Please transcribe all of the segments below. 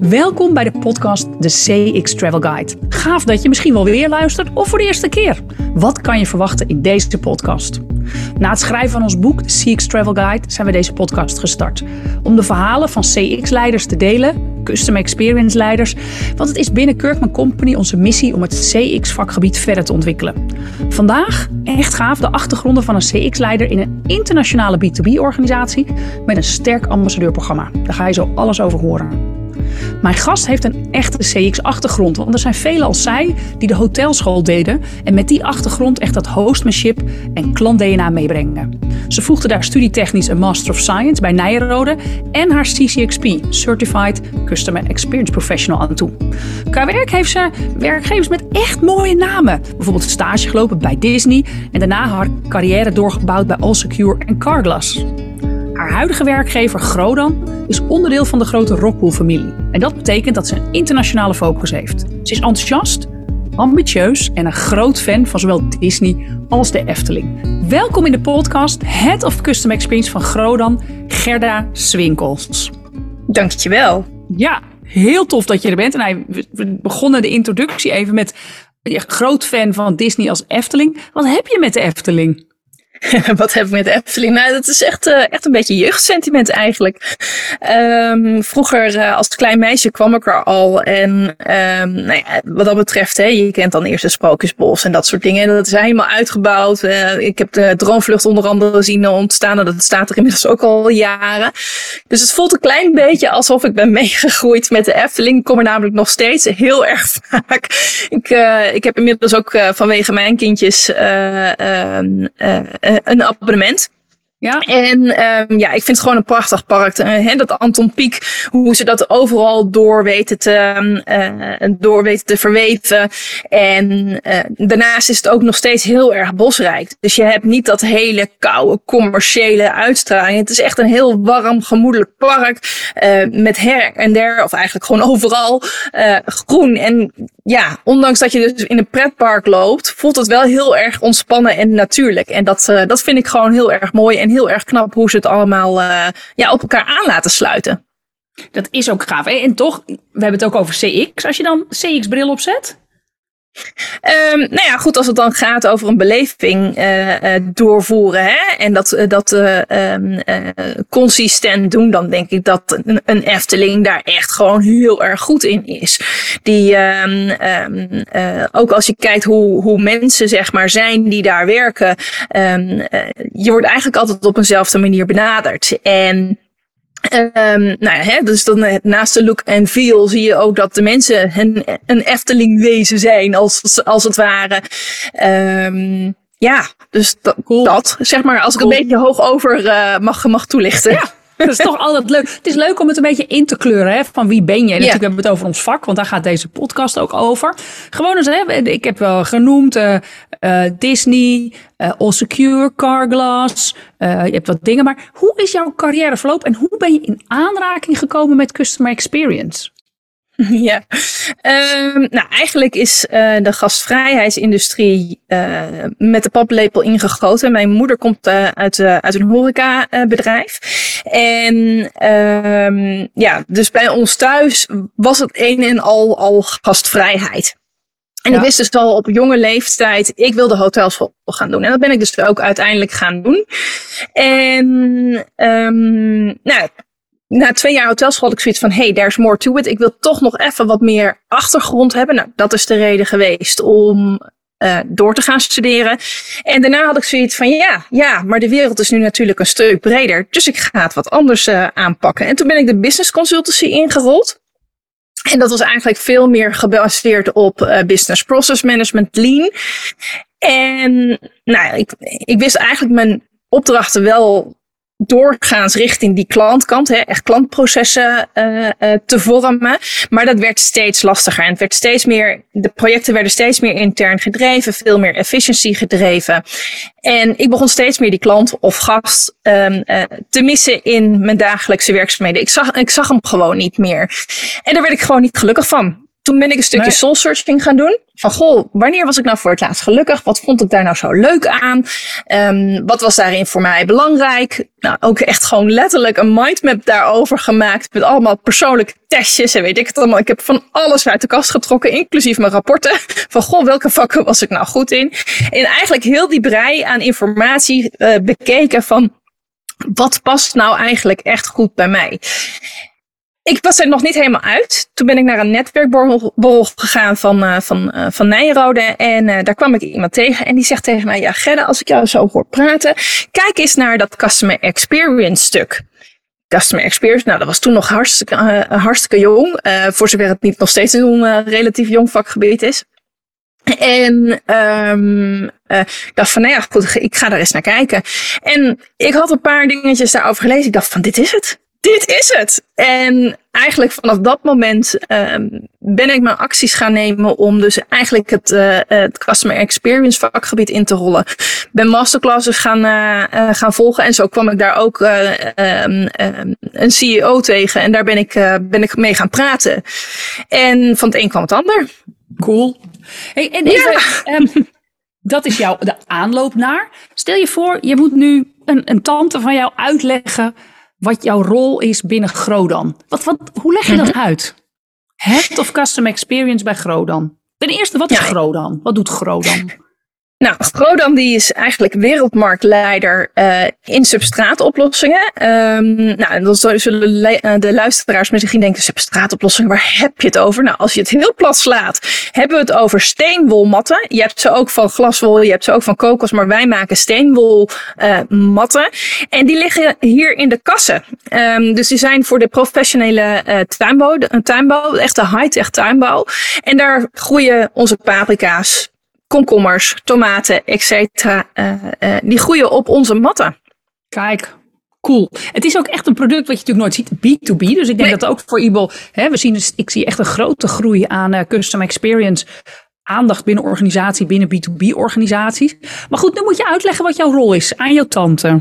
Welkom bij de podcast De CX Travel Guide. Gaaf dat je misschien wel weer luistert of voor de eerste keer. Wat kan je verwachten in deze podcast? Na het schrijven van ons boek The CX Travel Guide zijn we deze podcast gestart. Om de verhalen van CX-leiders te delen, Customer Experience leiders. Want het is binnen Kirkman Company onze missie om het CX-vakgebied verder te ontwikkelen. Vandaag, echt gaaf, de achtergronden van een CX-leider in een internationale B2B-organisatie met een sterk ambassadeurprogramma. Daar ga je zo alles over horen. Mijn gast heeft een echte CX-achtergrond, want er zijn velen als zij die de hotelschool deden en met die achtergrond echt dat hostmanship en klant-DNA meebrengen. Ze voegde daar studietechnisch een Master of Science bij Nijrode en haar CCXP, Certified Customer Experience Professional, aan toe. Qua werk heeft ze werkgevers met echt mooie namen. Bijvoorbeeld stage gelopen bij Disney en daarna haar carrière doorgebouwd bij Allsecure en Carglass. Haar huidige werkgever Grodan is onderdeel van de grote Rockwool-familie. En dat betekent dat ze een internationale focus heeft. Ze is enthousiast, ambitieus en een groot fan van zowel Disney als de Efteling. Welkom in de podcast Head of Custom Experience van Grodan, Gerda Swinkels. Dankjewel. Ja, heel tof dat je er bent. En we begonnen de introductie even met groot fan van Disney als Efteling. Wat heb je met de Efteling? Wat heb ik met Efteling? Nou, dat is echt, uh, echt een beetje jeugdsentiment eigenlijk. Um, vroeger uh, als klein meisje kwam ik er al. En um, nou ja, wat dat betreft, hè, je kent dan eerst de Sprookjesbos en dat soort dingen. En dat is helemaal uitgebouwd. Uh, ik heb de droomvlucht onder andere zien ontstaan. En dat staat er inmiddels ook al jaren. Dus het voelt een klein beetje alsof ik ben meegegroeid met de Efteling. Ik kom er namelijk nog steeds heel erg vaak. Ik, ik heb inmiddels ook vanwege mijn kindjes ehm, eh, een abonnement. Ja. En um, ja, ik vind het gewoon een prachtig park. Uh, dat Anton Pieck, hoe ze dat overal door weten te, uh, door weten te verweven. En uh, daarnaast is het ook nog steeds heel erg bosrijk. Dus je hebt niet dat hele koude commerciële uitstraling. Het is echt een heel warm, gemoedelijk park. met her en der, of eigenlijk gewoon overal, groen. En ja, ondanks dat je dus in een pretpark loopt, voelt het wel heel erg ontspannen en natuurlijk. En dat, dat vind ik gewoon heel erg mooi. Heel erg knap hoe ze het allemaal uh, ja, op elkaar aan laten sluiten. Dat is ook gaaf. En toch, we hebben het ook over CX. Als je dan CX-bril opzet, Um, nou ja, goed, als het dan gaat over een beleving uh, uh, doorvoeren hè, en dat, uh, dat um, consistent doen, dan denk ik dat een, Efteling daar echt gewoon heel erg goed in is. Die, um, ook als je kijkt hoe, hoe mensen zeg maar zijn die daar werken, je wordt eigenlijk altijd op eenzelfde manier benaderd. En Um, nou ja, hè, dus dan eh, naast de look en feel zie je ook dat de mensen een, een Efteling wezen zijn, als, als het ware. Um, ja, dus dat, dat, zeg maar, als ik een beetje hoog over uh, mag, mag toelichten. Ja. Dat is toch altijd leuk. Het is leuk om het een beetje in te kleuren. Hè? Van wie ben je? Natuurlijk hebben we het over ons vak, want daar gaat deze podcast ook over. Gewoon eens, hè, ik heb wel genoemd uh, uh, Disney, uh, All Secure, Carglass. je hebt wat dingen. Maar hoe is jouw carrièreverloop en hoe ben je in aanraking gekomen met customer experience? Ja, um, nou eigenlijk is uh, de gastvrijheidsindustrie uh, met de paplepel ingegoten. Mijn moeder komt uh, uit, uit een horecabedrijf. En um, ja, dus bij ons thuis was het een en al al gastvrijheid. En ik wist dus al op jonge leeftijd, ik wilde hotelschool gaan doen. En dat ben ik dus ook uiteindelijk gaan doen. En um, nou, na twee jaar hotelschool had ik zoiets van, hey, there's more to it. Ik wil toch nog even wat meer achtergrond hebben. Nou, dat is de reden geweest om uh, door te gaan studeren. En daarna had ik zoiets van, ja, ja, maar de wereld is nu natuurlijk een stuk breder. Dus ik ga het wat anders uh, aanpakken. En toen ben ik de business consultancy ingerold. En dat was eigenlijk veel meer gebaseerd op uh, business process management, lean. En nou, ik, ik wist eigenlijk mijn opdrachten wel doorgaans richting die klantkant, hè, echt klantprocessen uh, uh, te vormen. Maar dat werd steeds lastiger en het werd steeds meer, de projecten werden steeds meer intern gedreven, veel meer efficiency gedreven. En ik begon steeds meer die klant of gast um, te missen in mijn dagelijkse werkzaamheden. Ik zag, ik zag hem gewoon niet meer. En daar werd ik gewoon niet gelukkig van. Toen ben ik een stukje soul searching gaan doen. Van goh, wanneer was ik nou voor het laatst gelukkig? Wat vond ik daar nou zo leuk aan? Um, wat was daarin voor mij belangrijk? Nou, ook echt gewoon letterlijk een mindmap daarover gemaakt. Met allemaal persoonlijke testjes en weet ik het allemaal. Ik heb van alles uit de kast getrokken, inclusief mijn rapporten. Van goh, welke vakken was ik nou goed in? En eigenlijk heel die brei aan informatie uh, bekeken van wat past nou eigenlijk echt goed bij mij? Ik was er nog niet helemaal uit. Toen ben ik naar een netwerkborrel gegaan van, uh, van, uh, van Nijrode. En uh, daar kwam ik iemand tegen. En die zegt tegen mij: Ja, Gerda, als ik jou zo hoor praten, kijk eens naar dat customer experience stuk. Customer experience, nou, dat was toen nog hartstikke, hartstikke jong. voor zover het niet nog steeds een relatief jong vakgebied is. En um, ik dacht van, nou ja, goed, ik ga daar eens naar kijken. En ik had een paar dingetjes daarover gelezen. Ik dacht van, dit is het dit is het. En eigenlijk vanaf dat moment um, ben ik mijn acties gaan nemen om dus eigenlijk het, uh, het customer experience vakgebied in te rollen. Ben masterclasses gaan, uh, gaan volgen en zo kwam ik daar ook um, um, een CEO tegen en daar ben ik, ben ik mee gaan praten. En van het een kwam het ander. Cool. Hey, en even, ja. dat is jouw de aanloop naar. Stel je voor, je moet nu een, een tante van jou uitleggen wat jouw rol is binnen Grodan. Wat, wat, hoe leg je dat mhm. uit? Head of Custom Experience bij Grodan. Ten eerste, wat is ja. Grodan? Wat doet Grodan? Nou, Grodan die is eigenlijk wereldmarktleider uh, in substraatoplossingen. Um, nou, dan zullen eh, de luisteraars misschien denken, substraatoplossingen, waar heb je het over? Nou, als je het heel plat slaat, hebben we het over steenwolmatten. Je hebt ze ook van glaswol, je hebt ze ook van kokos, maar wij maken steenwolmatten. Uh, en die liggen hier in de kassen. Um, dus die zijn voor de professionele uh, tuinbouw, de, tuinbouw, echte high-tech tuinbouw. En daar groeien onze paprika's, komkommers, tomaten, etc. Uh, uh, die groeien op onze matten. Kijk, cool. Het is ook echt een product wat je natuurlijk nooit ziet, B2B. Dus ik denk dat ook voor Ibel, hè, we zien, ik zie echt een grote groei aan uh, custom experience. Aandacht binnen organisatie, binnen B2B organisaties. Maar goed, nu moet je uitleggen wat jouw rol is aan jouw tante.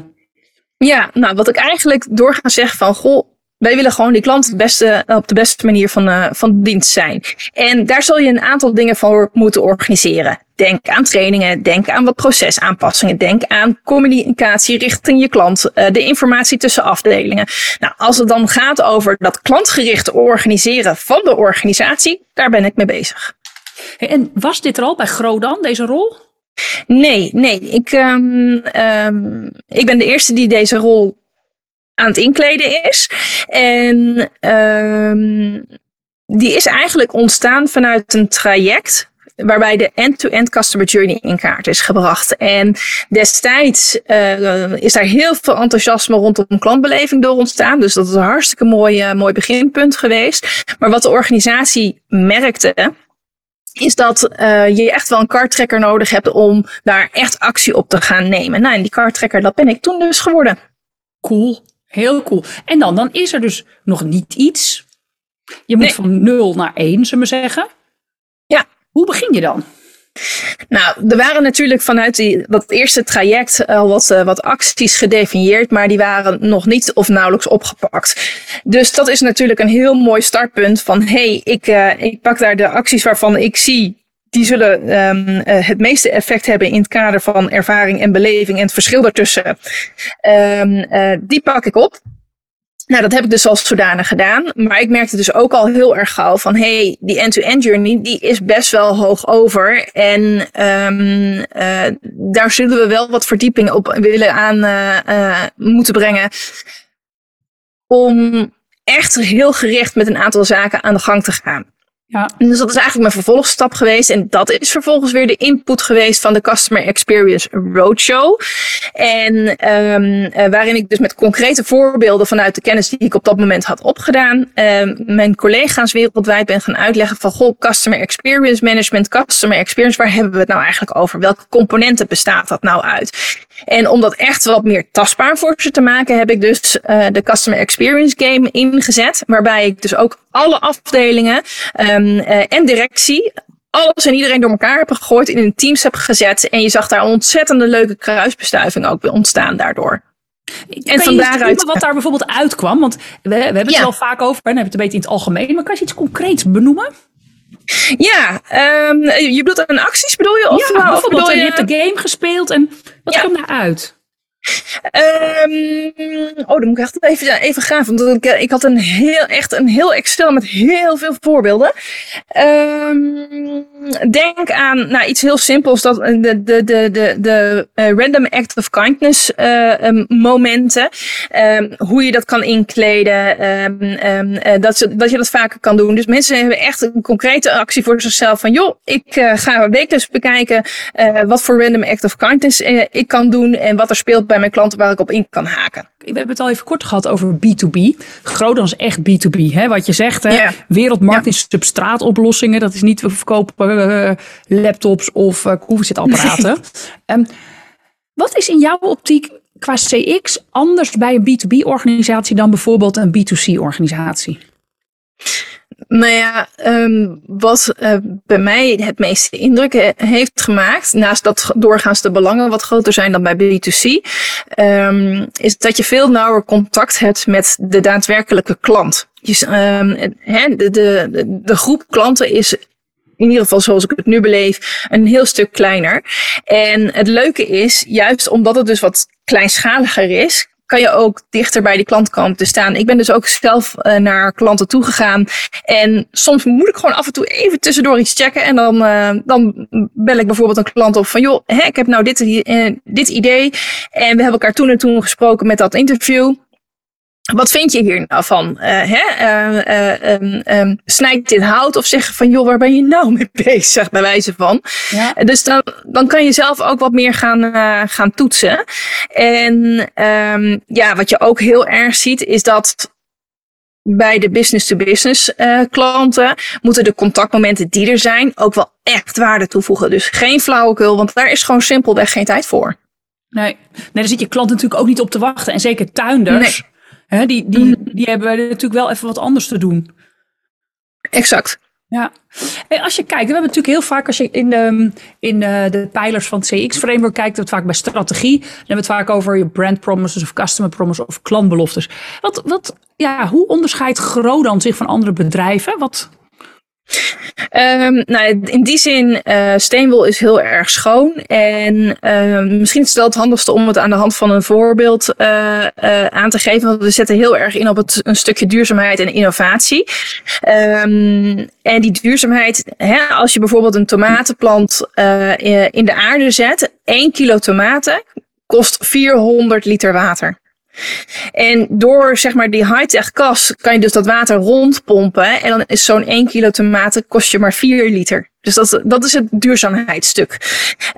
Ja, nou wat ik eigenlijk door ga zeggen van, goh, wij willen gewoon die klant het beste, op de beste manier van, uh, van dienst zijn. En daar zul je een aantal dingen voor moeten organiseren. Denk aan trainingen, denk aan wat procesaanpassingen, denk aan communicatie richting je klant, uh, de informatie tussen afdelingen. Nou, als het dan gaat over dat klantgerichte organiseren van de organisatie, daar ben ik mee bezig. En was dit er al bij Grodan, deze rol? Nee, nee. Ik, um, um, ik ben de eerste die deze rol aan het inkleden is. En um, die is eigenlijk ontstaan vanuit een traject waarbij de end-to-end customer journey in kaart is gebracht. En destijds uh, is daar heel veel enthousiasme rondom klantbeleving door ontstaan. Dus dat is een hartstikke mooi, uh, mooi beginpunt geweest. Maar wat de organisatie merkte, is dat uh, je echt wel een kartrekker nodig hebt om daar echt actie op te gaan nemen. Nou, en die kartrekker, dat ben ik toen dus geworden. Cool. Heel cool. En dan, dan is er dus nog niet iets. Je moet van 0 naar 1, zullen we zeggen. Ja. Hoe begin je dan? Nou, er waren natuurlijk vanuit die, dat eerste traject al wat, uh, wat acties gedefinieerd, maar die waren nog niet of nauwelijks opgepakt. Dus dat is natuurlijk een heel mooi startpunt van, hey, ik, uh, ik pak daar de acties waarvan ik zie die zullen um, uh, het meeste effect hebben in het kader van ervaring en beleving en het verschil daartussen. Um, uh, die pak ik op. Nou, dat heb ik dus als zodanig gedaan. Maar ik merkte dus ook al heel erg gauw van, hey, die end-to-end journey, die is best wel hoog over. En um, uh, daar zullen we wel wat verdieping op willen aan moeten brengen. Om echt heel gericht met een aantal zaken aan de gang te gaan. Ja. Dus dat is eigenlijk mijn vervolgstap geweest. En dat is vervolgens weer de input geweest van de Customer Experience Roadshow. En um, waarin ik dus met concrete voorbeelden vanuit de kennis die ik op dat moment had opgedaan, um, mijn collega's wereldwijd ben gaan uitleggen van goh, Customer Experience Management, Customer Experience, waar hebben we het nou eigenlijk over? Welke componenten bestaat dat nou uit? En om dat echt wat meer tastbaar voor ze te maken, heb ik dus uh, de Customer Experience Game ingezet. Waarbij ik dus ook alle afdelingen um, uh, en directie alles en iedereen door elkaar heb gegooid, in een teams heb gezet. En je zag daar een ontzettende leuke kruisbestuiving ook ontstaan daardoor. En van daaruit. Wat daar bijvoorbeeld uitkwam, want we, we hebben het ja. al vaak over, en hebben het een beetje in het algemeen, maar kan je iets concreets benoemen? Ja, um, je bedoelt aan acties bedoel je? Of, ja, of bedoel je... je hebt de game gespeeld en wat ja. kwam uit? Um, oh, dan moet ik echt even, even gaan. Want ik, ik had een heel, echt een heel Excel met heel veel voorbeelden. Um, denk aan nou, iets heel simpels. Dat de, de, de, de, de uh, random act of kindness uh, um, momenten. hoe je dat kan inkleden. Uh, dat, je, dat je dat vaker kan doen. Dus mensen hebben echt een concrete actie voor zichzelf. Van joh, ik uh, ga wekelijks bekijken wat voor random act of kindness ik kan doen. En wat er speelt bij mijn klanten waar ik op in kan haken. We hebben het al even kort gehad over B2B. Groot is echt B2B. Hè? Wat je zegt, hè? wereldmarkt is substraatoplossingen. Dat is niet we verkopen uh, laptops of uh, koffiezetapparaten. um, wat is in jouw optiek qua CX anders bij een B2B-organisatie dan bijvoorbeeld een B2C-organisatie? Nou ja, um, wat uh, bij mij het meeste indruk heeft gemaakt, naast dat doorgaans de belangen wat groter zijn dan bij B2C, um, ehm, is dat je veel nauwer contact hebt met de daadwerkelijke klant. Um, he, de, de, de groep klanten is in ieder geval zoals ik het nu beleef, een heel stuk kleiner. En het leuke is, juist omdat het dus wat kleinschaliger is, kan je ook dichter bij die klant komen te staan. Ik ben dus ook zelf uh, naar klanten toegegaan. En soms moet ik gewoon af en toe even tussendoor iets checken. En dan, uh, dan bel ik bijvoorbeeld een klant op van joh, hè, ik heb nou dit, uh, dit idee. En we hebben elkaar toen en toen gesproken met dat interview. Wat vind je hier nou van? Uh, hè? Uh, uh, um, um, snijdt dit hout of zeg van joh, waar ben je nou mee bezig, bij wijze van. Ja. Dus dan, dan kan je zelf ook wat meer gaan, gaan toetsen. En um, ja, wat je ook heel erg ziet, is dat bij de business-to-business -business, klanten moeten de contactmomenten die er zijn ook wel echt waarde toevoegen. Dus geen flauwekul, want daar is gewoon simpelweg geen tijd voor. Nee, nee daar zit je klant natuurlijk ook niet op te wachten. En zeker tuinders. Nee Hè, die, die, mm. die hebben natuurlijk wel even wat anders te doen. Exact. Ja, en als je kijkt, we hebben natuurlijk heel vaak, als je in de, in de, de pijlers van het CX-framework kijkt, het vaak bij strategie. Dan hebben we het vaak over je brand promises of customer promises of klantbeloftes. Wat, wat, ja, hoe onderscheidt Grodan zich van andere bedrijven? Wat, Um, nou, in die zin, uh, Steenwol is heel erg schoon. En uh, misschien is het wel het handigste om het aan de hand van een voorbeeld uh, aan te geven. Want we zetten heel erg in op het, een stukje duurzaamheid en innovatie. Um, en die duurzaamheid, hè, als je bijvoorbeeld een tomatenplant in de aarde zet, 1 kilo tomaten kost 400 liter water. En door zeg maar die high-tech kas kan je dus dat water rondpompen. En dan is zo'n 1 kilo tomaten kost je maar 4 liter. Dus dat, dat is het duurzaamheidsstuk.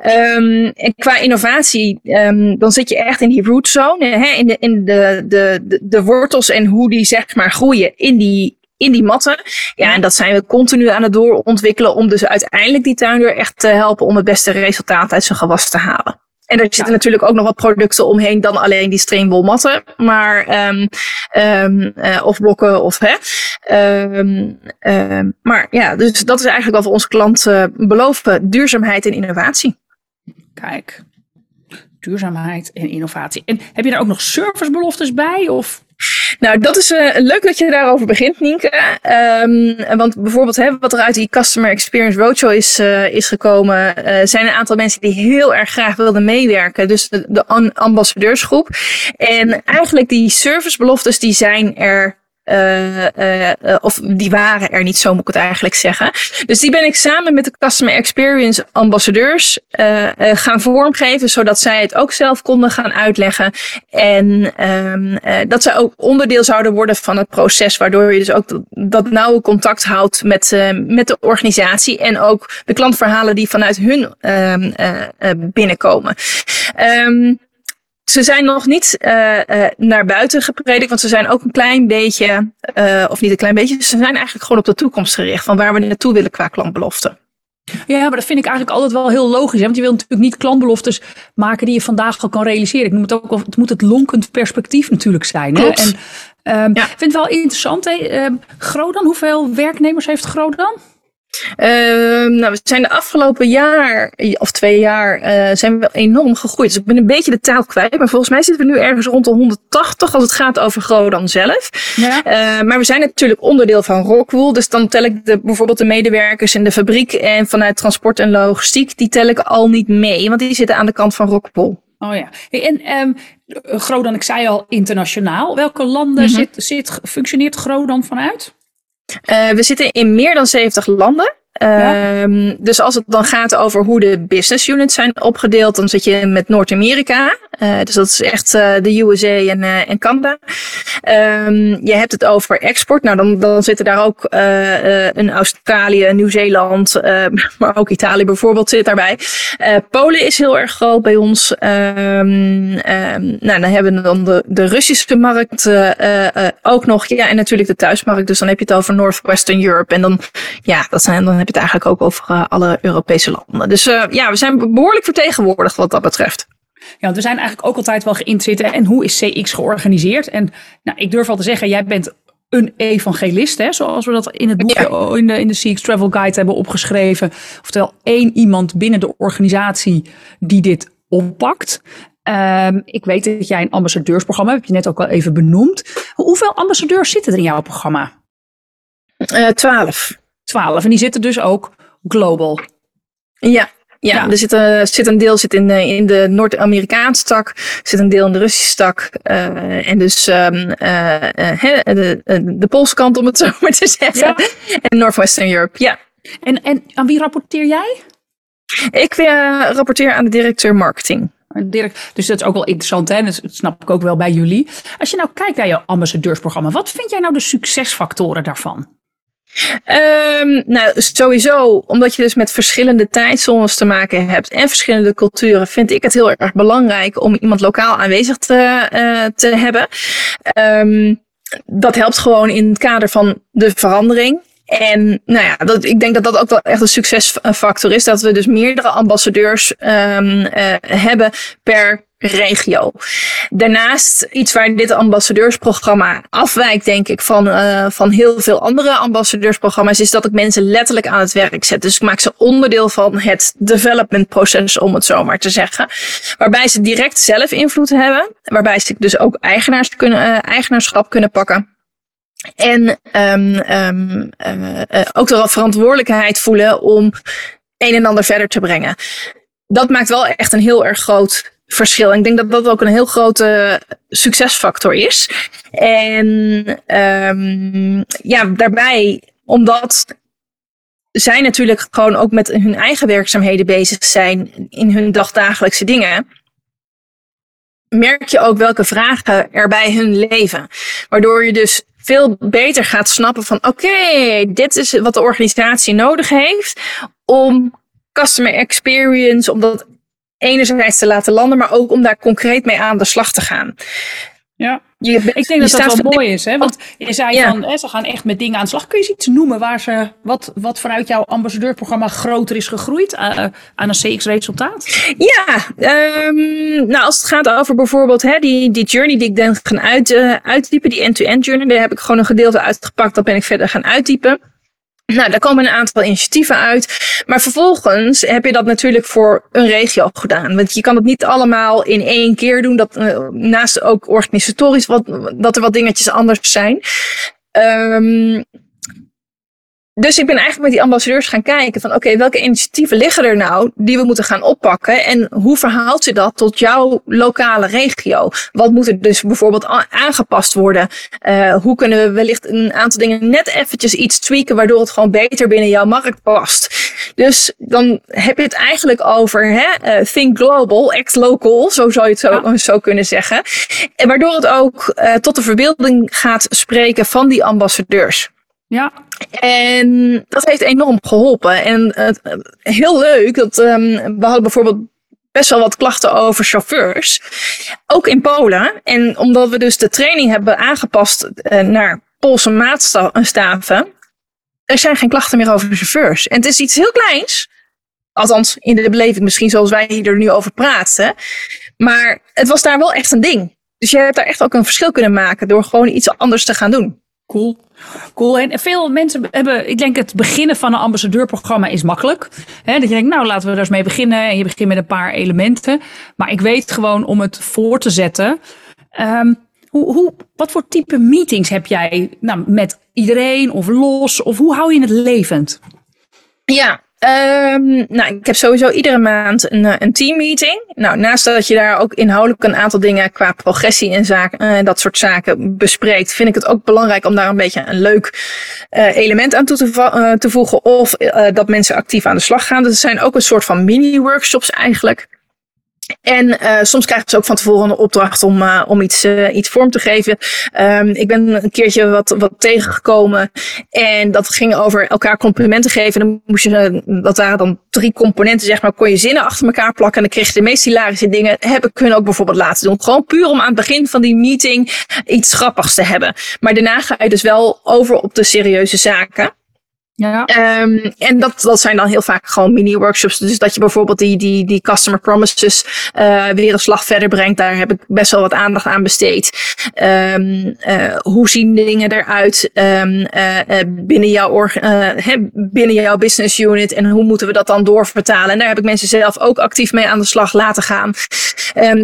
Um, en qua innovatie, um, dan zit je echt in die root zone. Hè, in de, in de, de, de wortels en hoe die zeg maar groeien in die, in die matten. Ja, en dat zijn we continu aan het doorontwikkelen om dus uiteindelijk die tuinder echt te helpen om het beste resultaat uit zijn gewas te halen. En er zitten natuurlijk ook nog wat producten omheen dan alleen die steenwolmatten. Maar, um, um, uh, of blokken of hè. Um, maar ja, dus dat is eigenlijk wat we onze klanten beloven. Duurzaamheid en innovatie. Kijk, duurzaamheid en innovatie. En heb je daar ook nog servicebeloftes bij? Of? Nou, dat is uh, leuk dat je daarover begint, Nienke. Um, want bijvoorbeeld hè, wat er uit die Customer Experience Roadshow is, uh, is gekomen, uh, zijn een aantal mensen die heel erg graag wilden meewerken. Dus de, de ambassadeursgroep. En eigenlijk die servicebeloftes die zijn er uh, uh, of die waren er niet, zo moet ik het eigenlijk zeggen. Dus die ben ik samen met de Customer Experience ambassadeurs uh, gaan vormgeven, zodat zij het ook zelf konden gaan uitleggen. En um, dat zij ook onderdeel zouden worden van het proces, waardoor je dus ook dat nauwe contact houdt met, met de organisatie en ook de klantverhalen die vanuit hun ehm, binnenkomen. Um, ze zijn nog niet uh, uh, naar buiten gepredikt, want ze zijn ook een klein beetje, uh, of niet een klein beetje, ze zijn eigenlijk gewoon op de toekomst gericht van waar we naartoe willen qua klantbelofte. Ja, maar dat vind ik eigenlijk altijd wel heel logisch. Hè? Want je wilt natuurlijk niet klantbeloftes maken die je vandaag al kan realiseren. Ik noem het ook, het moet het lonkend perspectief natuurlijk zijn. Hè? En um, ja. ik vind het wel interessant. Hè? Uh, Grodan, hoeveel werknemers heeft Grodan? Ehm, nou, we zijn de afgelopen jaar, of twee jaar, uh, zijn we enorm gegroeid. Dus ik ben een beetje de taal kwijt. Maar volgens mij zitten we nu ergens rond de 180 als het gaat over Grodan zelf. Ja. Uh, maar we zijn natuurlijk onderdeel van Rockwool. Dus dan tel ik de, bijvoorbeeld de medewerkers in de fabriek en vanuit transport en logistiek. Die tel ik al niet mee, want die zitten aan de kant van Rockwool. Oh ja. En um, Grodan, ik zei al internationaal. Welke landen mm -hmm. zit, zit, functioneert Grodan vanuit? Uh, we zitten in meer dan 70 landen. Ja. Um, dus als het dan gaat over hoe de business units zijn opgedeeld, dan zit je met Noord-Amerika. Uh, dus dat is echt uh, de USA en, uh, en Canada. Um, je hebt het over export. Nou, dan, dan zitten daar ook een Australië, Nieuw-Zeeland, maar ook Italië bijvoorbeeld zit daarbij. Polen is heel erg groot bij ons. Um, nou, dan hebben we dan de, de Russische markt ook nog. Ja, en natuurlijk de thuismarkt. Dus dan heb je het over Northwestern Europe. En dan, ja, dat zijn dan heb je het eigenlijk ook over alle Europese landen. Dus ja, we zijn behoorlijk vertegenwoordigd wat dat betreft. Ja, want we zijn eigenlijk ook altijd wel geïnteresseerd. En hoe is CX georganiseerd? En nou, ik durf al te zeggen, jij bent een evangelist, hè, zoals we dat in het boekje, ja. in, de, in de CX Travel Guide hebben opgeschreven. Oftewel één iemand binnen de organisatie die dit oppakt. Um, ik weet dat jij een ambassadeursprogramma hebt, heb je net ook al even benoemd. Hoeveel ambassadeurs zitten er in jouw programma? Uh, twaalf. 12. En die zitten dus ook global. Ja, ja, ja, er zit, een, zit een deel zit in, de, in de Noord-Amerikaanse tak, zit een deel in de Russische tak. Uh, en dus um, uh, de, de Poolse kant, om het zo maar te zeggen. Ja. En Northwestern Europe, ja. En, en aan wie rapporteer jij? Ik uh, rapporteer aan de directeur marketing. Dus dat is ook wel interessant, hè? Dat snap ik ook wel bij jullie. Als je nou kijkt naar je ambassadeursprogramma, wat vind jij nou de succesfactoren daarvan? Um, nou, sowieso, omdat je dus met verschillende tijdzones te maken hebt en verschillende culturen, vind ik het heel erg belangrijk om iemand lokaal aanwezig te, uh, te hebben. Um, dat helpt gewoon in het kader van de verandering. En nou ja, dat, ik denk dat dat ook wel echt een succesfactor is. Dat we dus meerdere ambassadeurs um, uh, hebben per regio. Daarnaast iets waar dit ambassadeursprogramma afwijkt, denk ik, van, uh, van heel veel andere ambassadeursprogramma's, is dat ik mensen letterlijk aan het werk zet. Dus ik maak ze onderdeel van het developmentproces, om het zo maar te zeggen. Waarbij ze direct zelf invloed hebben. Waarbij ze dus ook eigenaars kunnen, uh, eigenaarschap kunnen pakken. En um, um, ook de verantwoordelijkheid voelen om een en ander verder te brengen. Dat maakt wel echt een heel erg groot verschil. Ik denk dat dat ook een heel grote succesfactor is. En um, ja, daarbij, omdat zij natuurlijk gewoon ook met hun eigen werkzaamheden bezig zijn in hun dagdagelijkse dingen. Merk je ook welke vragen er bij hun leven. Waardoor je dus veel beter gaat snappen van oké, dit is wat de organisatie nodig heeft om customer experience, om dat enerzijds te laten landen, maar ook om daar concreet mee aan de slag te gaan. Ja, je, ik denk dat dat wel mooi is. Hè? Want je zei ja. van, hè, ze gaan echt met dingen aan de slag. Kun je iets noemen waar ze, wat, wat vanuit jouw ambassadeurprogramma groter is gegroeid uh, aan een CX-resultaat? Ja, um, nou als het gaat over bijvoorbeeld hè, die, die journey die ik dan gaan uit, uh, uitdiepen, die end-to-end -end journey, daar heb ik gewoon een gedeelte uitgepakt. Dat ben ik verder gaan uitdiepen. Nou, daar komen een aantal initiatieven uit. Maar vervolgens heb je dat natuurlijk voor een regio gedaan. Want je kan het niet allemaal in één keer doen. Dat, uh, naast ook organisatorisch wat, dat er wat dingetjes anders zijn. Um, dus ik ben eigenlijk met die ambassadeurs gaan kijken van oké, okay, welke initiatieven liggen er nou die we moeten gaan oppakken en hoe verhaalt je dat tot jouw lokale regio? Wat moet er dus bijvoorbeeld aangepast worden? Uh, hoe kunnen we wellicht een aantal dingen net eventjes iets tweaken waardoor het gewoon beter binnen jouw markt past? Dus dan heb je het eigenlijk over hè, uh, think global, act local, zo zou je het zo, ja. zo kunnen zeggen. En waardoor het ook uh, tot de verbeelding gaat spreken van die ambassadeurs. Ja. En dat heeft enorm geholpen. En uh, heel leuk, dat um, we hadden bijvoorbeeld best wel wat klachten over chauffeurs. Ook in Polen. En omdat we dus de training hebben aangepast uh, naar Poolse maatstaven, er zijn geen klachten meer over chauffeurs. En het is iets heel kleins. Althans, in de beleving misschien zoals wij hier er nu over praten. Maar het was daar wel echt een ding. Dus je hebt daar echt ook een verschil kunnen maken door gewoon iets anders te gaan doen. Cool. Cool. En veel mensen hebben, ik denk het beginnen van een ambassadeurprogramma is makkelijk. He, dat je denkt, nou laten we daar eens mee beginnen. En je begint met een paar elementen. Maar ik weet gewoon om het voor te zetten. Um, hoe, hoe, wat voor type meetings heb jij nou, met iedereen of los? Of hoe hou je het levend? Ja, Um, nou, ik heb sowieso iedere maand een, eh, een teammeeting. Nou, naast dat je daar ook inhoudelijk een aantal dingen qua progressie en zaken, en uh, dat soort zaken bespreekt, vind ik het ook belangrijk om daar een beetje een leuk uh, element aan toe te, te voegen. Of dat mensen actief aan de slag gaan. Dat zijn ook een soort van mini-workshops eigenlijk. En uh, soms krijgen ze ook van tevoren een opdracht om, uh, om iets, uh, iets vorm te geven. Um, ik ben een keertje wat, wat tegengekomen. En dat ging over elkaar complimenten geven. Dan moest je, dat waren dan drie componenten, zeg maar. Kon je zinnen achter elkaar plakken. En dan kreeg je de meest hilarische dingen. Heb ik kunnen ook bijvoorbeeld laten doen. Gewoon puur om aan het begin van die meeting iets grappigs te hebben. Maar daarna ga je dus wel over op de serieuze zaken. Ja. Um, en dat, dat zijn dan heel vaak gewoon mini-workshops. Dus dat je bijvoorbeeld die, die, die customer promises uh, weer een slag verder brengt. Daar heb ik best wel wat aandacht aan besteed. Um, uh, hoe zien dingen eruit um, uh, binnen, jouw binnen jouw business unit? En hoe moeten we dat dan doorvertalen? En daar heb ik mensen zelf ook actief mee aan de slag laten gaan.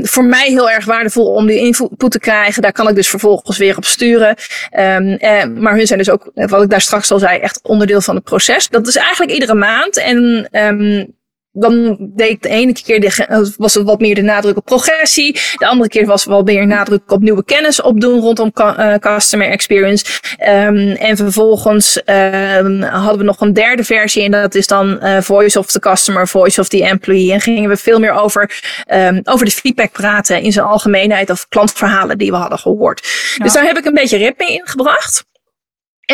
voor mij heel erg waardevol om die input te krijgen. Daar kan ik dus vervolgens weer op sturen. maar hun zijn dus ook, wat ik daar straks al zei, echt onderdeel van het proces. Dat is eigenlijk iedere maand. En um, dan deed ik de ene keer de, was het wat meer de nadruk op progressie. De andere keer was wel meer nadruk op nieuwe kennis opdoen rondom uh, customer experience. Um, en vervolgens um, hadden we nog een derde versie en dat is dan uh, voice of the customer, voice of the employee. En gingen we veel meer over, um, over de feedback praten in zijn algemeenheid of klantverhalen die we hadden gehoord. Ja. Dus daar heb ik een beetje ritme in gebracht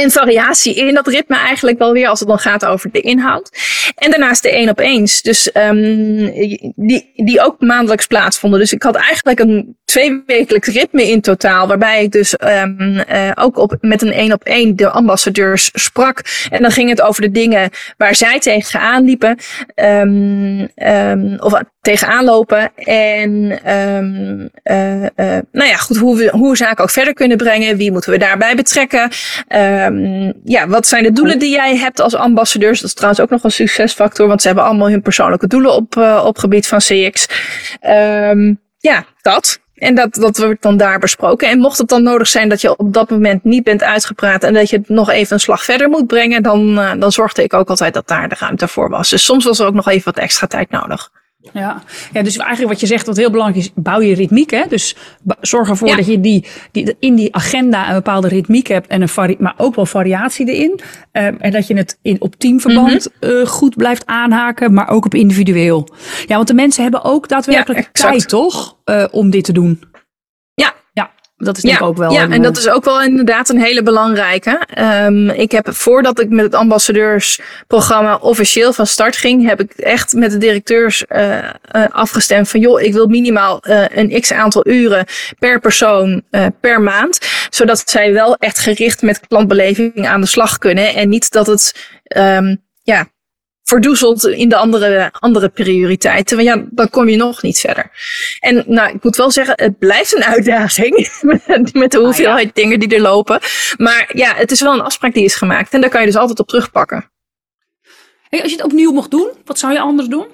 en variatie in dat ritme eigenlijk wel weer als het dan gaat over de inhoud. En daarnaast de één op eens. Dus um, die, die ook maandelijks plaatsvonden. Dus ik had eigenlijk een tweewekelijks ritme in totaal. Waarbij ik dus um, uh, ook op, met een één op één de ambassadeurs sprak. En dan ging het over de dingen waar zij tegenaan liepen. Um, um, of tegenaan lopen. En uh, uh, nou ja, goed, hoe we hoe zaken ook verder kunnen brengen. Wie moeten we daarbij betrekken? Ja, wat zijn de doelen die jij hebt als ambassadeurs? Dat is trouwens ook nog een succesfactor, want ze hebben allemaal hun persoonlijke doelen op, op gebied van CX. Ja, dat. En dat, dat wordt dan daar besproken. En mocht het dan nodig zijn dat je op dat moment niet bent uitgepraat en dat je het nog even een slag verder moet brengen, dan, uh, dan zorgde ik ook altijd dat daar de ruimte voor was. Dus soms was er ook nog even wat extra tijd nodig. Ja. ja, dus eigenlijk wat je zegt, wat heel belangrijk is, bouw je ritmiek. Hè? Dus zorg ervoor ja. dat je die, die, in die agenda een bepaalde ritmiek hebt, en een maar ook wel variatie erin. Um, en dat je het in, op teamverband mm -hmm. uh, goed blijft aanhaken, maar ook op individueel. Ja, want de mensen hebben ook daadwerkelijk ja, tijd, toch, uh, om dit te doen. Dat is ja, ook wel. Ja, een, en dat is ook wel inderdaad een hele belangrijke. Um, ik heb voordat ik met het ambassadeursprogramma officieel van start ging, heb ik echt met de directeurs uh, uh, afgestemd van joh, ik wil minimaal uh, een x aantal uren per persoon per maand. Zodat zij wel echt gericht met klantbeleving aan de slag kunnen. En niet dat het um, ja, verdoezeld in de andere, andere prioriteiten. Want ja, dan kom je nog niet verder. En nou, ik moet wel zeggen, het blijft een uitdaging met de hoeveelheid ah, ja. dingen die er lopen. Maar ja, het is wel een afspraak die is gemaakt en daar kan je dus altijd op terugpakken. Hey, als je het opnieuw mocht doen, wat zou je anders doen?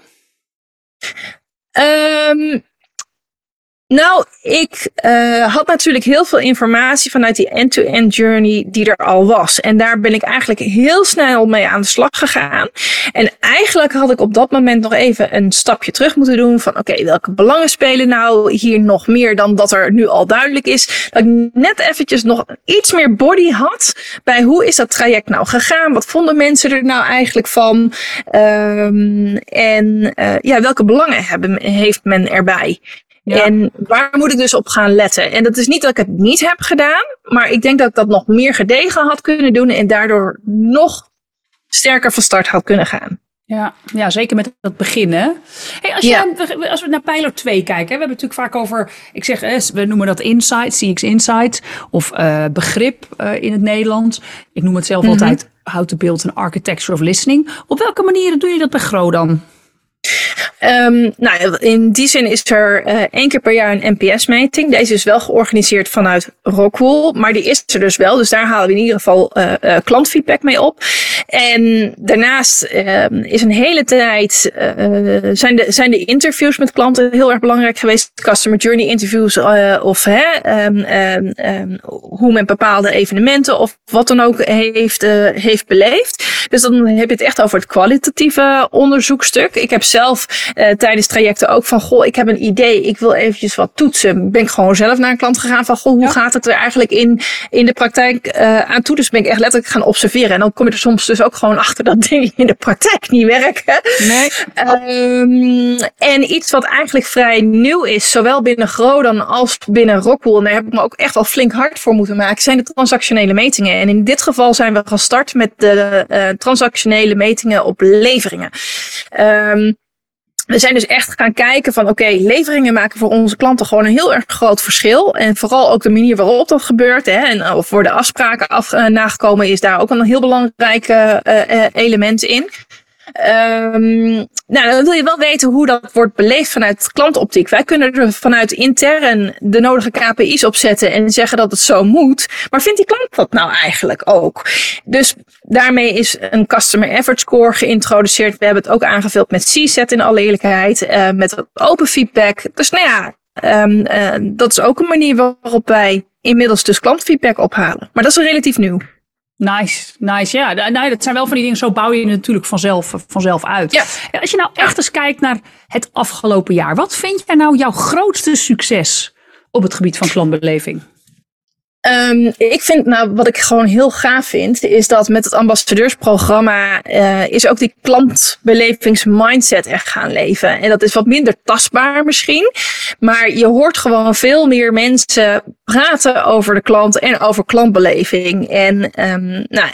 Um, nou, ik uh, had natuurlijk heel veel informatie vanuit die end-to-end journey die er al was. En daar ben ik eigenlijk heel snel mee aan de slag gegaan. En eigenlijk had ik op dat moment nog even een stapje terug moeten doen van oké, welke belangen spelen nou hier nog meer dan dat er nu al duidelijk is. Dat ik net eventjes nog iets meer body had bij hoe is dat traject nou gegaan? Wat vonden mensen er nou eigenlijk van? Um, en uh, ja, welke belangen hebben, heeft men erbij? Ja. En waar moet ik dus op gaan letten? En dat is niet dat ik het niet heb gedaan, maar ik denk dat ik dat nog meer gedegen had kunnen doen en daardoor nog sterker van start had kunnen gaan. Ja, ja zeker met het beginnen. Hey, als, je, als we naar pijler 2 kijken, we hebben het natuurlijk vaak over, ik zeg, we noemen dat insight, CX insight, of uh, begrip uh, in het Nederlands. Ik noem het zelf mm -hmm. altijd how to build an architecture of listening. Op welke manieren doe je dat bij Gro dan? Um, nou, in die zin is er uh, één keer per jaar een NPS-meting. Deze is wel georganiseerd vanuit Rockwool, maar die is er dus wel. Dus daar halen we in ieder geval uh, uh, klantfeedback mee op. En daarnaast ehm, is een hele tijd zijn, de, zijn de interviews met klanten heel erg belangrijk geweest. Customer journey interviews of hè, um, hoe men bepaalde evenementen of wat dan ook heeft, heeft beleefd. Dus dan heb je het echt over het kwalitatieve onderzoekstuk. Ik heb zelf uh, tijdens trajecten ook van, goh, ik heb een idee, ik wil eventjes wat toetsen. Ben ik gewoon zelf naar een klant gegaan van, goh, hoe gaat het er eigenlijk in, in de praktijk uh, aan toe? Dus ben ik echt letterlijk gaan observeren. En dan kom je er soms dus ook gewoon achter dat dingen in de praktijk niet werken. Nee. Um, en iets wat eigenlijk vrij nieuw is, zowel binnen Grodan als binnen Rockwool, en daar heb ik me ook echt wel flink hard voor moeten maken, zijn de transactionele metingen. En in dit geval zijn we gestart met de uh, transactionele metingen op leveringen. Um, we zijn dus echt gaan kijken van oké, leveringen maken voor onze klanten gewoon een heel erg groot verschil. En vooral ook de manier waarop dat gebeurt. Hè, en of worden afspraken af, uh, nagekomen is daar ook een heel belangrijk uh, element in. Um, nou, dan wil je wel weten hoe dat wordt beleefd vanuit klantoptiek. Wij kunnen er vanuit intern de nodige KPI's opzetten en zeggen dat het zo moet. Maar vindt die klant dat nou eigenlijk ook? Dus daarmee is een Customer Effort Score geïntroduceerd. We hebben het ook aangevuld met CSAT in alle eerlijkheid, uh, met open feedback. Dus nou ja, um, uh, dat is ook een manier waarop wij inmiddels dus klantfeedback ophalen. Maar dat is relatief nieuw. Nice, nice. Ja, nou, dat zijn wel van die dingen. Zo bouw je natuurlijk vanzelf, vanzelf uit. Ja. Als je nou echt eens kijkt naar het afgelopen jaar. Wat vind jij nou jouw grootste succes op het gebied van klantbeleving? Um, ik vind, nou, wat ik gewoon heel gaaf vind, is dat met het ambassadeursprogramma uh, is ook die klantbelevingsmindset echt gaan leven. En dat is wat minder tastbaar misschien, maar je hoort gewoon veel meer mensen praten over de klant en over klantbeleving. En um, nou,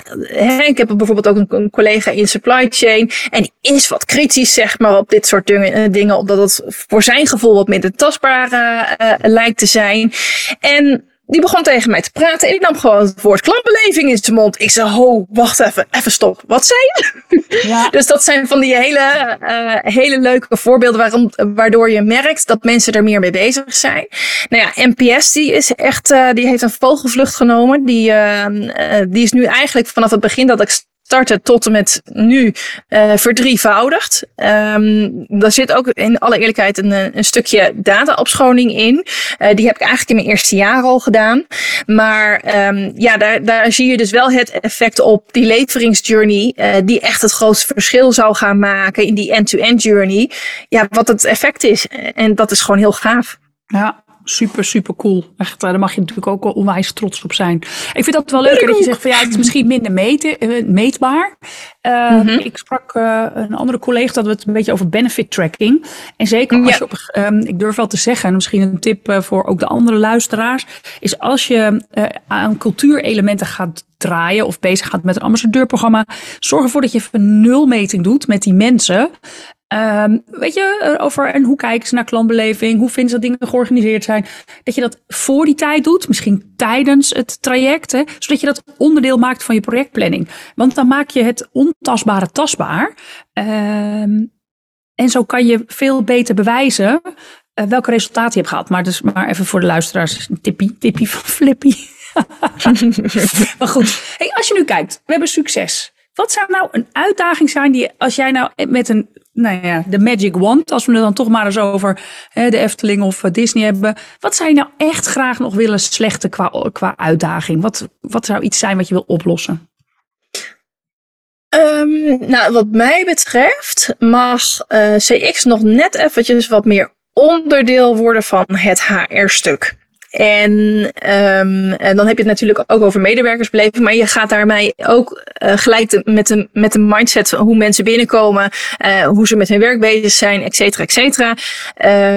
ik heb bijvoorbeeld ook een, een, collega in supply chain en die is wat kritisch, zeg maar, op dit soort dingen, dingen omdat het voor zijn gevoel wat minder tastbaar uh, lijkt te zijn. En die begon tegen mij te praten en ik nam gewoon het woord klantbeleving in zijn mond. Ik zei, ho, wacht even, even stop. Wat zei je? Ja. dus dat zijn van die hele, uh, hele leuke voorbeelden waarom, waardoor je merkt dat mensen er meer mee bezig zijn. Nou ja, NPS die is echt, uh, die heeft een vogelvlucht genomen. Die, uh, die is nu eigenlijk vanaf het begin dat ik starten tot en met nu uh, verdrievoudigd. Um, daar zit ook in alle eerlijkheid een, een stukje dataopschoning in. Uh, die heb ik eigenlijk in mijn eerste jaar al gedaan. Maar um, ja, daar, daar zie je dus wel het effect op die leveringsjourney. Die echt het grootste verschil zou gaan maken in die end-to-end -end journey. Ja, wat het effect is. En dat is gewoon heel gaaf. Ja, super, super cool. Echt, daar mag je natuurlijk ook wel onwijs trots op zijn. Ik vind dat wel leuk dat je zegt van ja, het is misschien minder meten, meetbaar. Uh, mm -hmm. Ik sprak uh, een andere collega dat we het een beetje over benefit tracking. En zeker als ja. je op, um, ik durf wel te zeggen, en misschien een tip uh, voor ook de andere luisteraars, is als je aan cultuurelementen gaat draaien of bezig gaat met een ambassadeurprogramma, zorg ervoor dat je even nulmeting doet met die mensen. Um, weet je, over en hoe kijken ze naar klantbeleving, hoe vinden ze dat dingen georganiseerd zijn. Dat je dat voor die tijd doet, misschien tijdens het traject, hè, zodat je dat onderdeel maakt van je projectplanning. Want dan maak je het ontastbare tastbaar. Um, en zo kan je veel beter bewijzen uh, welke resultaten je hebt gehad. Maar, dus, maar even voor de luisteraars, een tippie van Flippy. maar goed, hey, als je nu kijkt, we hebben succes. Wat zou nou een uitdaging zijn die als jij nou met een, nou ja, de Magic Wand, als we het dan toch maar eens over hè, de Efteling of Disney hebben. Wat zou je nou echt graag nog willen slechten qua, uitdaging? Wat, wat zou iets zijn wat je wil oplossen? Um, nou, wat mij betreft mag uh, CX nog net eventjes wat meer onderdeel worden van het HR-stuk. En, um, dan heb je het natuurlijk ook over medewerkersbeleving, maar je gaat daarmee ook uh, gelijk met, de, met de mindset van hoe mensen binnenkomen, uh, hoe ze met hun werk bezig zijn, et cetera, et cetera.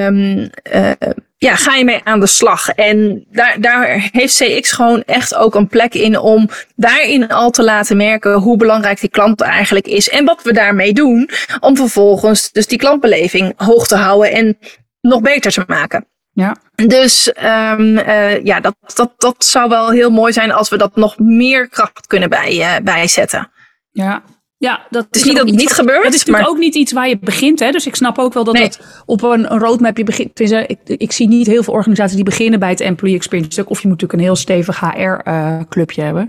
Um, uh, ja, ga je mee aan de slag. En daar, daar heeft CX gewoon echt ook een plek in om daarin al te laten merken hoe belangrijk die klant eigenlijk is en wat we daarmee doen om vervolgens dus die klantbeleving hoog te houden en nog beter te maken. Ja. Dus um, uh, ja, dat, dat, dat zou wel heel mooi zijn als we dat nog meer kracht kunnen bij, uh, bijzetten. Ja, Ja, dat het is, niet dat het niet gebeurt. Het is natuurlijk ook niet iets waar je begint. Hè? Dus ik snap ook wel dat nee. op een, een roadmap je begint. Ik, ik zie niet heel veel organisaties die beginnen bij het employee experience stuk. Of je moet natuurlijk een heel stevig HR-clubje hebben.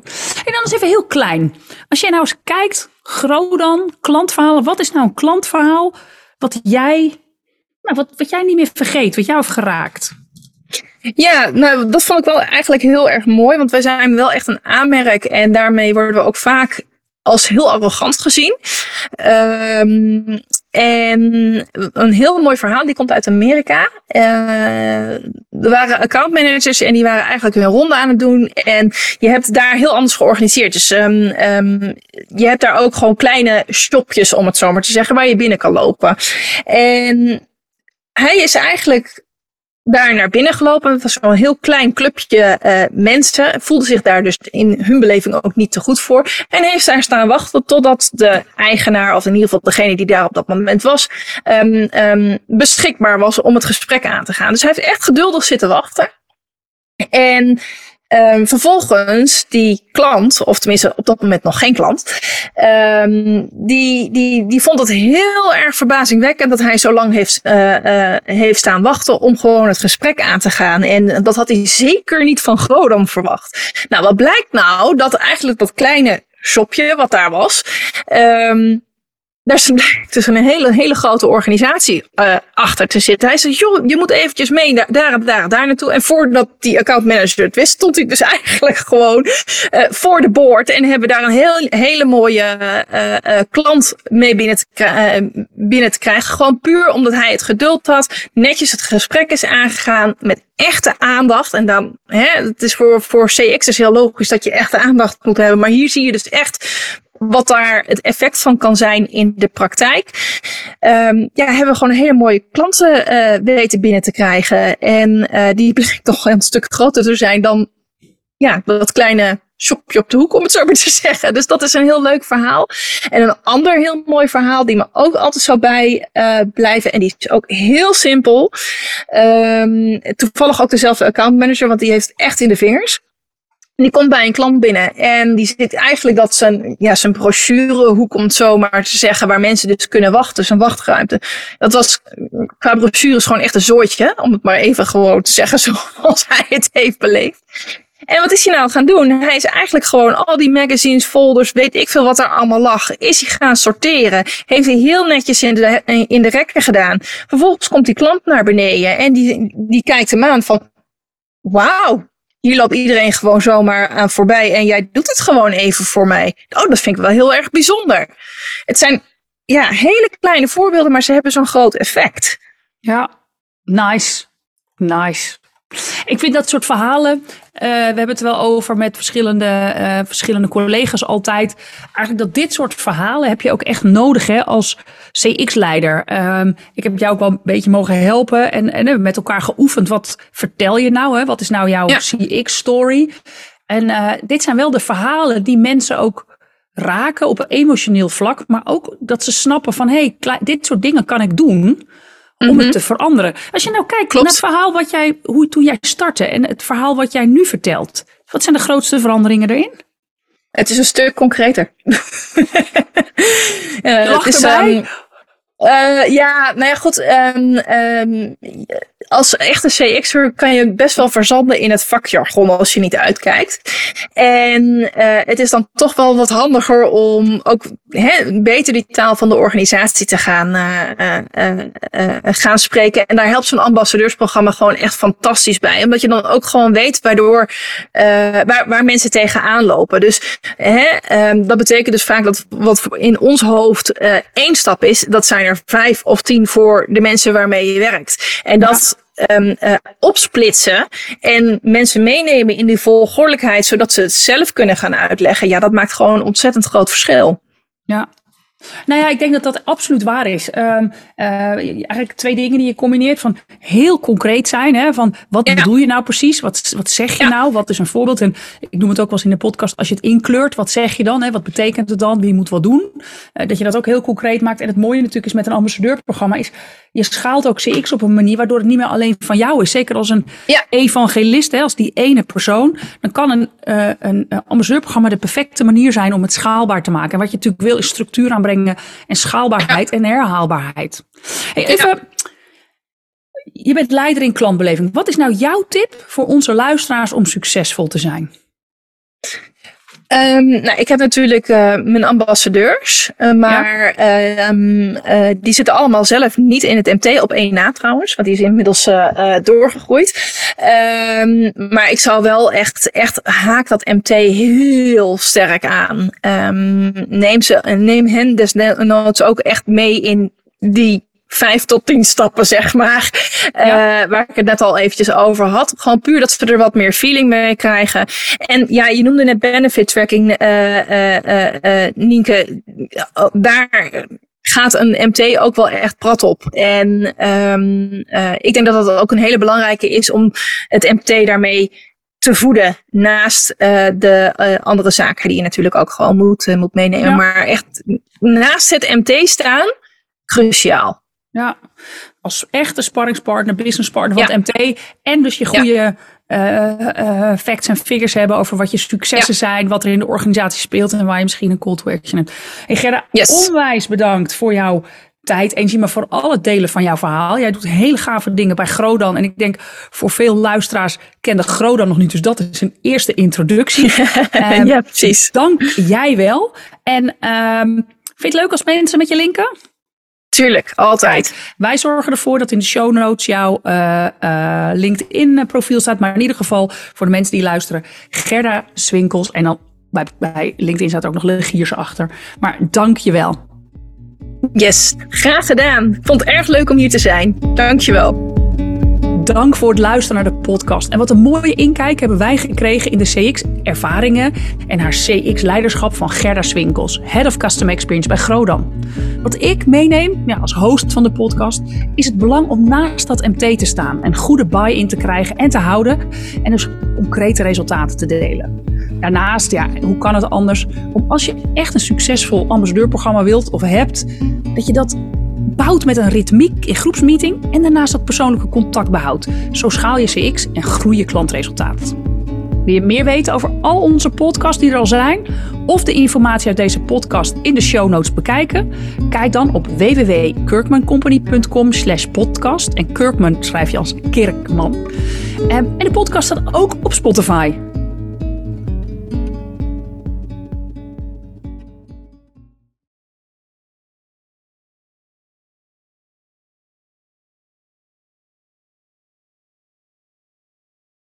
En dan is even heel klein. Als jij nou eens kijkt, dan, klantverhalen. Wat is nou een klantverhaal wat jij, nou, wat, wat jij niet meer vergeet, wat jou heeft geraakt? Ja, nou, dat vond ik wel eigenlijk heel erg mooi. Want wij zijn wel echt een aanmerk. En daarmee worden we ook vaak als heel arrogant gezien. Um, en een heel mooi verhaal, die komt uit Amerika. Uh, er waren accountmanagers en die waren eigenlijk hun ronde aan het doen. En je hebt daar heel anders georganiseerd. Dus um, um, je hebt daar ook gewoon kleine shopjes, om het zo maar te zeggen, waar je binnen kan lopen. En hij is eigenlijk daar naar binnen gelopen. Het was een heel klein clubje uh, mensen. Voelde zich daar dus in hun beleving ook niet te goed voor. En heeft daar staan wachten totdat de eigenaar, of in ieder geval degene die daar op dat moment was, um, um, beschikbaar was om het gesprek aan te gaan. Dus hij heeft echt geduldig zitten wachten. En Um, vervolgens die klant, of tenminste op dat moment nog geen klant, um, die, die, die vond het heel erg verbazingwekkend dat hij zo lang heeft, uh, uh, heeft staan wachten om gewoon het gesprek aan te gaan. En dat had hij zeker niet van Grodam verwacht. Nou, wat blijkt nou? Dat eigenlijk dat kleine shopje wat daar was, um, daar blijkt dus een hele, hele grote organisatie uh, achter te zitten. Hij zei, joh, je moet eventjes mee daar, daar, daar, daar naartoe. En voordat die accountmanager het wist, stond hij dus eigenlijk gewoon uh, voor de board. En hebben daar een heel, hele mooie uh, klant mee binnen te, binnen te krijgen. Gewoon puur omdat hij het geduld had. Netjes het gesprek is aangegaan met echte aandacht. En dan, hè, het is voor, voor CX is heel logisch dat je echte aandacht moet hebben. Maar hier zie je dus echt wat daar het effect van kan zijn in de praktijk. Um, ja, hebben we gewoon hele mooie klanten uh, weten binnen te krijgen. En uh, die blijkt toch een stuk groter te zijn dan ja, dat kleine shopje op de hoek, om het zo maar te zeggen. Dus dat is een heel leuk verhaal. En een ander heel mooi verhaal die me ook altijd zou bij uh, blijven. En die is ook heel simpel. Um, toevallig ook dezelfde accountmanager, want die heeft echt in de vingers. Die komt bij een klant binnen en die zit eigenlijk dat zijn, ja, zijn brochure, hoe komt zo maar te zeggen, waar mensen dus kunnen wachten, zijn wachtruimte. Dat was qua brochures gewoon echt een zooitje, om het maar even gewoon te zeggen zoals hij het heeft beleefd. En wat is hij nou gaan doen? Hij is eigenlijk gewoon al die magazines, folders, weet ik veel wat er allemaal lag, is hij gaan sorteren. Heeft hij heel netjes in de, in de rekken gedaan. Vervolgens komt die klant naar beneden en die, die kijkt hem aan van, wauw, hier loopt iedereen gewoon zomaar aan voorbij en jij doet het gewoon even voor mij. Oh, dat vind ik wel heel erg bijzonder. Het zijn ja, hele kleine voorbeelden, maar ze hebben zo'n groot effect. Ja, nice. Nice. Ik vind dat soort verhalen, we hebben het wel over met verschillende, uh, verschillende collega's altijd. Eigenlijk dat dit soort verhalen heb je ook echt nodig hè, als CX-leider. Um, ik heb jou ook wel een beetje mogen helpen en, en hebben met elkaar geoefend. Wat vertel je nou? Hè? Wat is nou jouw ja. CX-story? En uh, dit zijn wel de verhalen die mensen ook raken op een emotioneel vlak. Maar ook dat ze snappen van, hé, hey, dit soort dingen kan ik doen om mm -hmm. het te veranderen. Als je nou kijkt Klopt. naar het verhaal wat jij, hoe toen jij startte en het verhaal wat jij nu vertelt, wat zijn de grootste veranderingen erin? Het is een stuk concreter. uh, het is, um, uh, ja, nou ja, goed. Um, um, als echte CX'er kan je best wel verzanden in het vakjargon als je niet uitkijkt. En uh, het is dan toch wel wat handiger om ook he, beter die taal van de organisatie te gaan, uh, gaan spreken. En daar helpt zo'n ambassadeursprogramma gewoon echt fantastisch bij. Omdat je dan ook gewoon weet waardoor, waar, waar mensen tegenaan lopen. Dus um, dat betekent dus vaak dat wat in ons hoofd één stap is, dat zijn er vijf of tien voor de mensen waarmee je werkt. En dat um, opsplitsen en mensen meenemen in die volgordelijkheid, zodat ze het zelf kunnen gaan uitleggen. Ja, dat maakt gewoon een ontzettend groot verschil. Ja. Nou ja, ik denk dat dat absoluut waar is. Ehm, eh, eigenlijk twee dingen die je combineert van heel concreet zijn. Hè, van wat bedoel je nou precies? Wat, wat zeg je nou? Wat is een voorbeeld? En ik noem het ook wel eens in de podcast. Als je het inkleurt, wat zeg je dan? Hè? Wat betekent het dan? Wie moet wat doen? Uh, dat je dat ook heel concreet maakt. En het mooie natuurlijk is met een ambassadeurprogramma is je schaalt ook CX op een manier waardoor het niet meer alleen van jou is. Zeker als een evangelist, hè, als die ene persoon. Dan kan een, uh, een ambassadeurprogramma de perfecte manier zijn om het schaalbaar te maken. En wat je natuurlijk wil is structuur aanbrengen en schaalbaarheid en herhaalbaarheid. Hey, even, je bent leider in klantbeleving. Wat is nou jouw tip voor onze luisteraars om succesvol te zijn? Um, nou, ik heb natuurlijk uh, mijn ambassadeurs, uh, maar ja. um, uh, die zitten allemaal zelf niet in het MT op één na trouwens, want die is inmiddels doorgegroeid. Um, maar ik zou wel echt, echt haak dat MT heel sterk aan. neem, ze, neem hen desnoods ook echt mee in die vijf tot tien stappen, zeg maar. Ja. Uh, waar ik het net al eventjes over had. Gewoon puur dat ze er wat meer feeling mee krijgen. En ja, je noemde net benefit tracking, uh, Nienke. Daar gaat een MT ook wel echt prat op. En um, ik denk dat dat ook een hele belangrijke is om het MT daarmee te voeden naast uh, de uh, andere zaken die je natuurlijk ook gewoon moet, moet meenemen. Ja. Maar echt naast het MT staan, cruciaal. Ja, als echte sparringspartner, businesspartner ja. het MT. En dus je goede ja. uh, uh, facts en figures hebben over wat je successen ja. zijn, wat er in de organisatie speelt en waar je misschien een call to action hebt. Hey Gerda, yes. onwijs bedankt voor jouw tijd, energie, maar voor al het delen van jouw verhaal. Jij doet hele gave dingen bij Grodan. En ik denk voor veel luisteraars kende Grodan nog niet. Dus dat is een eerste introductie. um, ja, precies. Dank jij wel. En um, vind je het leuk als mensen met je linken? Tuurlijk, altijd. Kijk, wij zorgen ervoor dat in de show notes jouw uh, uh, LinkedIn profiel staat. Maar in ieder geval voor de mensen die luisteren, Gerda Swinkels. En dan bij, bij LinkedIn staat ook nog Legiers achter. Maar dank je wel. Yes, graag gedaan. Vond het erg leuk om hier te zijn. Dank je wel. Dank voor het luisteren naar de podcast. En wat een mooie inkijk hebben wij gekregen in de CX-ervaringen en haar CX-leiderschap van Gerda Swinkels, Head of Custom Experience bij Grodan. Wat ik meeneem ja, als host van de podcast is het belang om naast dat MT te staan en goede buy-in te krijgen en te houden en dus concrete resultaten te delen. Daarnaast, ja, hoe kan het anders? Om als je echt een succesvol ambassadeurprogramma wilt of hebt, dat je dat bouwt met een ritmiek in groepsmeeting en daarnaast dat persoonlijke contact behoudt. Zo schaal je CX en groei je klantresultaat. Wil je meer weten over al onze podcasts die er al zijn? Of de informatie uit deze podcast in de show notes bekijken? Kijk dan op www.kirkmancompany.com slash podcast. En Kirkman schrijf je als Kirkman. En de podcast staat ook op Spotify.